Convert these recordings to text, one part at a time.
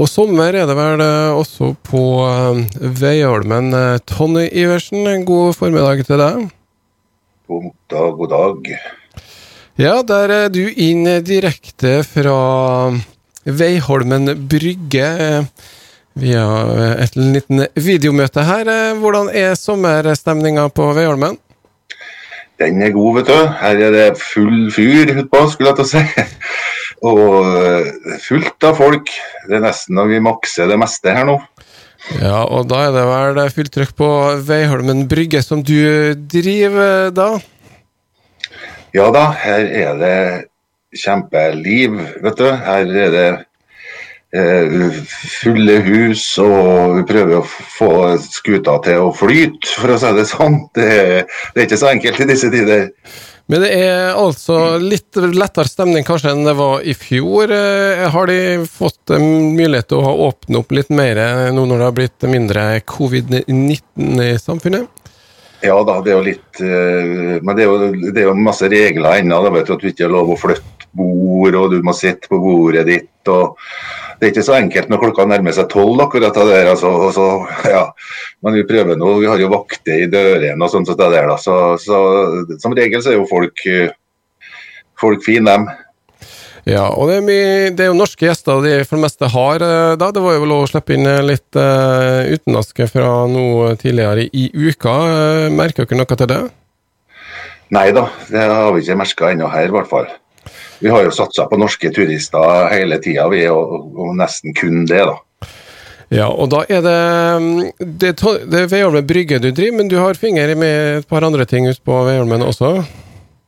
Og sommer er det vel eh, også på uh, Veiholmen. Tonny Iversen, god formiddag til deg. God dag, god dag. Ja, der er du inn direkte fra Veiholmen brygge via et liten videomøte her. Hvordan er sommerstemninga på Veiholmen? Den er god, vet du. Her er det full fyr utpå, skulle jeg til å si. Og eh, fullt av folk. Det er nesten når vi makser det meste her nå. Ja, og da er det vel fullt trykk på Veiholmen brygge som du driver da? Ja da, her er det kjempeliv, vet du. Her er det eh, fulle hus, og vi prøver å få skuta til å flyte, for å si det sånn. Det, det er ikke så enkelt i disse tider. Men det er altså litt lettere stemning kanskje enn det var i fjor. Eh, har de fått mulighet til å åpne opp litt mer nå når det har blitt mindre covid-19 i samfunnet? Ja da, det er jo litt eh, Men det er jo, det er jo masse regler ennå. At du ikke har lov å flytte bord, og du må sitte på bordet ditt. og det er ikke så enkelt når klokka nærmer seg tolv, akkurat det der. Altså, så, ja. Men vi prøver nå. Vi har jo vakter i dørene og sånt. Så, det der, da. Så, så, som regel så er jo folk, folk fine, dem. Ja, og det er, mye, det er, jo norske gjester de for det meste har eh, da. Det var jo lov å slippe inn eh, litt uh, utenlandske fra noe tidligere i uka. Merker dere noe til det? Nei da, det har vi ikke merka ennå her, i hvert fall. Vi har jo satsa på norske turister hele tida, vi, og, og, nesten kun det, da. Ja, og da er det Det, det er Veiholmen brygge du driver, men du har finger med et par andre ting ute på Veiholmen også?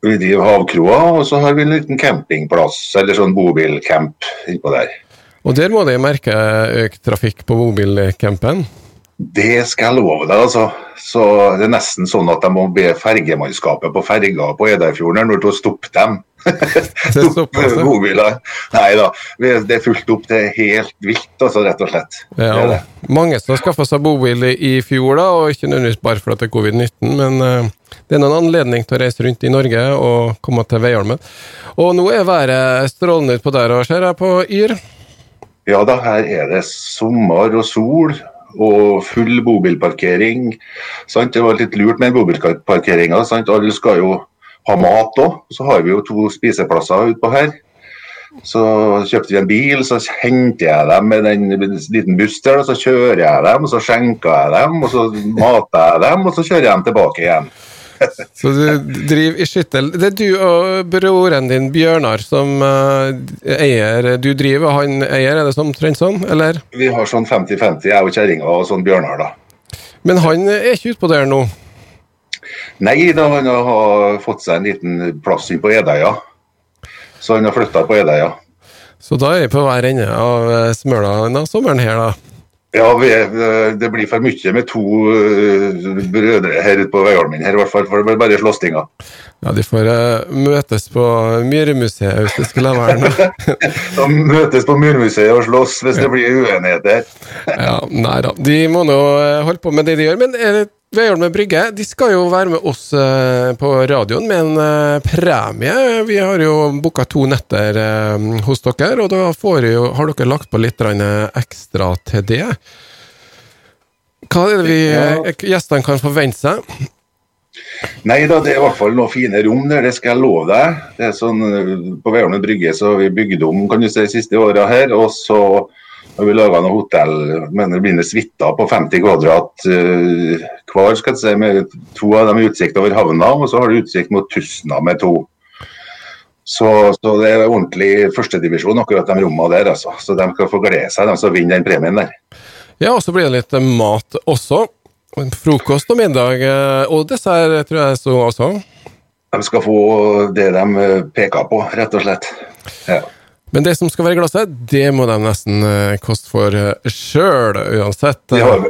Vi driver havkroa, og så har vi en liten campingplass, eller sånn bobilcamp innpå der. Og der må de merke økt trafikk på bobilcampen? Det skal jeg love deg, altså. Så Det er nesten sånn at de må be fergemannskapet på ferga på Eidafjorden når til å stoppe dem. Bobiler. Nei da, det er fullt opp. Det er helt vilt, altså, rett og slett. Ja, mange som har skaffa seg bobil i fjor, da, og ikke nødvendigvis bare fordi det er covid-19, men uh, det er noen anledning til å reise rundt i Norge og komme til Veiholmen. Og nå er været strålende utpå der, og ser jeg på Yr? Ja da, her er det sommer og sol og full bobilparkering. Sant? Det var litt lurt med bobilparkeringa. Alle skal jo ha mat òg. Så har vi jo to spiseplasser utpå her. Så kjøpte vi en bil, så henter jeg dem med en liten buss der. Så kjører jeg dem, og så skjenker jeg dem, og så mater jeg dem, og så kjører jeg dem tilbake igjen. Så du driver i skyttel. Det er du og broren din Bjørnar som uh, eier Du driver, og han eier, er det sånn omtrent sånn, eller? Vi har sånn 50-50, jeg og kjerringa og sånn Bjørnar, da. Men han er ikke utpå der nå? Nei da, han har fått seg en liten plass inn på Edeia. Så han har flytta på Edeia. Så da er vi på hver ende av smøla denne sommeren her, da? Ja, det blir for mye med to eh, brødre her ute på Veiholmen her, i hvert fall. For det blir bare slåstinger. Ja, de får uh, møtes på Myrmuseet hvis det skulle være noe. de møtes på Myrmuseet og slåss hvis ja. det blir uenigheter. ja, Nei da, de må nå eh, holde på med det de gjør. Men er det Veiholmen Brygge de skal jo være med oss eh, på radioen med en eh, premie. Vi har jo booka to netter eh, hos dere, og da jo, har dere lagt på litt ekstra til det. Hva er det vi, gjestene kan forvente seg? Nei da, det er i hvert fall noen fine rom der, det skal jeg love deg. Det er sånn, På Veiholmen Brygge så har vi bygd om kan du si, de siste åra her. og så har vi laga noe hotell mener det blir suiter på 50 kvadrat uh, hver. skal jeg si, med To av dem utsikt over havna, og så har du utsikt mot Tusna med to. Så, så det er ordentlig førstedivisjon, akkurat de rommene der. Altså. Så de kan få glede seg, de som vinner den premien der. Ja, og så blir det litt mat også. Frokost og middag eh, og dessert, tror jeg så også. De skal få det de peker på, rett og slett. Ja. Men det som skal være i glasset, det må de nesten uh, koste for uh, sjøl, uansett. Vi har,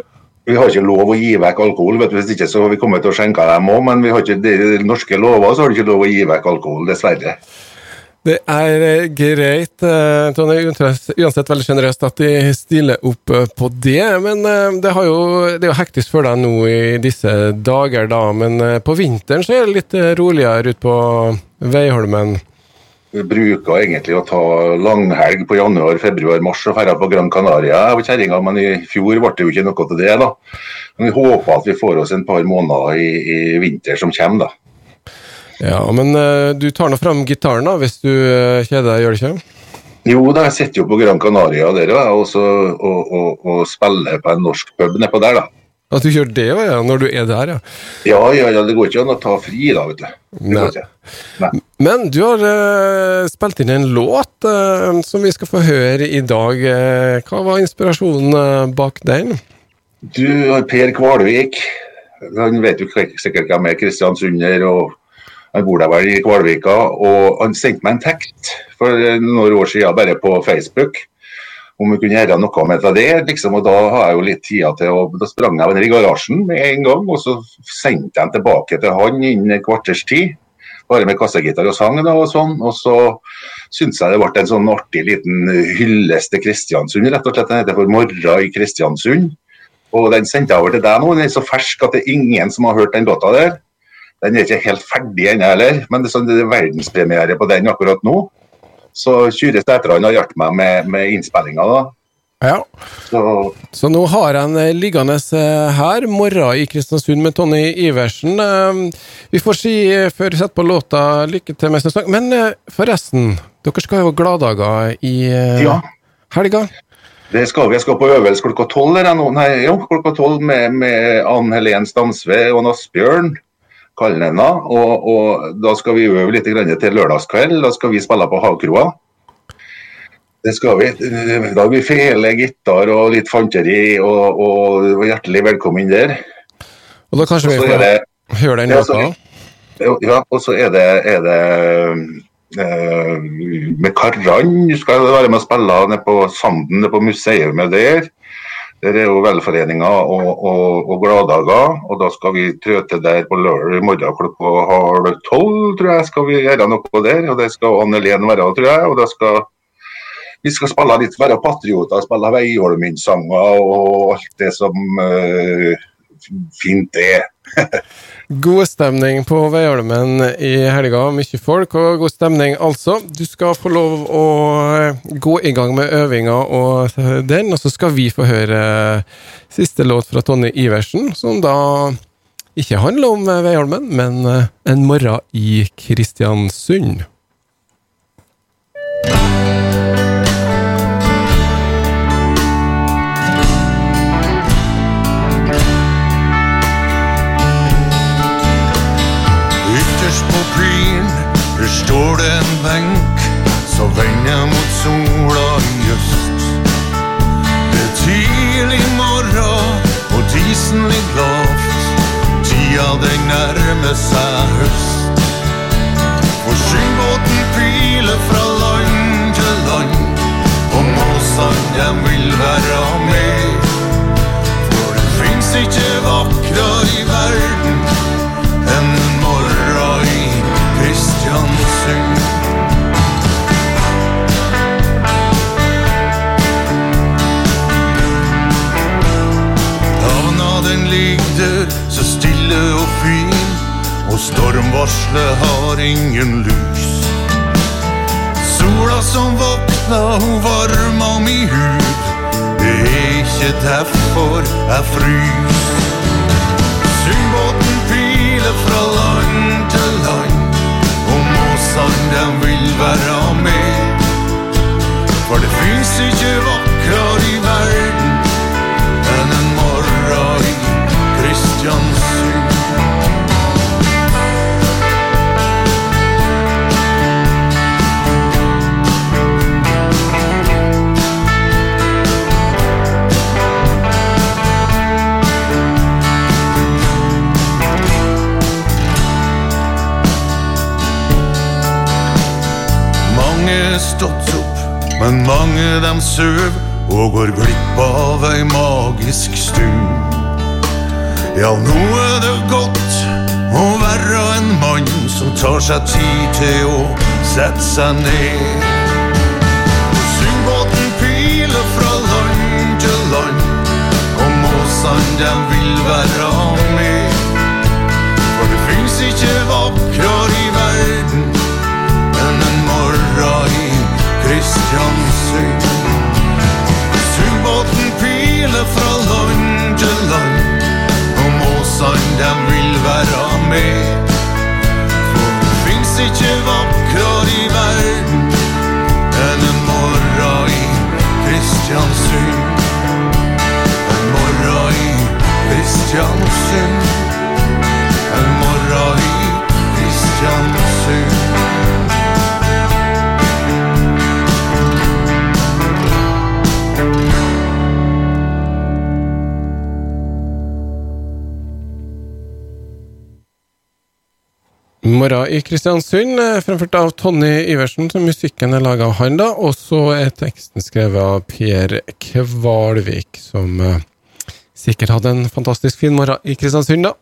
vi har, ikke lov å gi vekk alkohol, vet du, hvis ikke så har vi kommet til å skjenke dem òg. Men vi har ikke de norske lover, så har du ikke lov å gi vekk alkohol, dessverre. Det er greit, Tony. Uansett veldig sjenerøst at de stiller opp på det. Men det, jo, det, er jo hektisk for deg nå i disse dager, da. Men på vinteren så er det litt roligere ute på Veiholmen. Bruker egentlig å ta langhelg på januar, februar, mars og dra på Gran Canaria med kjerringa, men i fjor ble det jo ikke noe til det. da. Men vi håper at vi får oss en par måneder i, i vinter som kommer, da. Ja, men uh, du tar nå fram gitaren da, hvis du uh, kjeder deg, gjør du ikke? Jo da, jeg sitter jo på Gran Canaria der og, og, og, og spiller på en norsk pub nedpå der, da. At du gjør det ja, når du er der, ja? Ja, ja, ja det går ikke an å ta fri da, vet du. Nei. Nei. Men du har uh, spilt inn en låt uh, som vi skal få høre i dag. Uh, hva var inspirasjonen bak den? Du Per Kvalvik. Han vet jo sikkert hvem er kristiansunder. og Han bor der vel i Kvalvika. Og han sendte meg en tekst for noen år siden bare på Facebook om vi kunne gjøre noe med det. Liksom, og Da har jeg jo litt tid til å Da sprang jeg ned i garasjen med en gang, og så sendte jeg den tilbake til han innen et kvarters tid. Bare med kassegitar og sang og sånn. Og så syns jeg det ble en sånn artig liten hyllest til Kristiansund, rett og slett. Den heter for 'Morra i Kristiansund'. Og Den sendte jeg over til deg nå. Den er så fersk at det er ingen som har hørt den låta der. Den er ikke helt ferdig ennå heller, men det er, sånn, det er verdenspremiere på den akkurat nå. Så Kyrre Sætran har hjulpet meg med, med innspillinga. da. Ja. Så. så. nå har jeg en eh, liggende eh, her, 'Morra i Kristiansund' med Tonny Iversen. Eh, vi får si, før vi setter på låta, lykke til med sesong. Men forresten, dere skal jo ha gladdager i ja. helga? Det skal vi. Jeg skal på øvelse klokka tolv med, med Ann Helen Stamsve og Asbjørn kallenena. Og, og, da skal vi øve litt til lørdagskveld. Da skal vi spille på Havkroa. Det skal vi. Da har vi fele, gitar og litt fanteri, og, og hjertelig velkommen der. Og da kanskje vi får høre den låta? Ja, og så er det, er det eh, med Karan skal være med og spille nede på Sanden, nede på museet der. Der er jo velforeninger og, og, og gladdager, og da skal vi trø til der på lørdag morgen klokka halv tolv, tror jeg. skal vi gjøre noe der, og Det skal Anne Len være, tror jeg. og da skal vi skal spille litt, være patrioter, spille Veiholmen-sanger og alt det som uh, fint er. god stemning på Veiholmen i helga. Mye folk og god stemning, altså. Du skal få lov å eh, gå i gang med øvinga og den, og så skal vi få høre siste låt fra Tonje Iversen, som da ikke handler om Veiholmen, men eh, en morgen i Kristiansund. Stormvarselet har ingen lys. Sola som våkna, hun varma mi hud. Det er ikke derfor jeg frys. Men mange dem søv og går glipp av ei magisk stund. Ja, nå er det godt å være en mann som tar seg tid til å sette seg ned. Syngbåten piler fra land til land, og måsene dem vil være Morgen i Kristiansund, eh, fremført av Tonny Iversen, som musikken er laga av han, da. Og så er teksten skrevet av Per Kvalvik, som eh, sikkert hadde en fantastisk fin morgen i Kristiansund, da.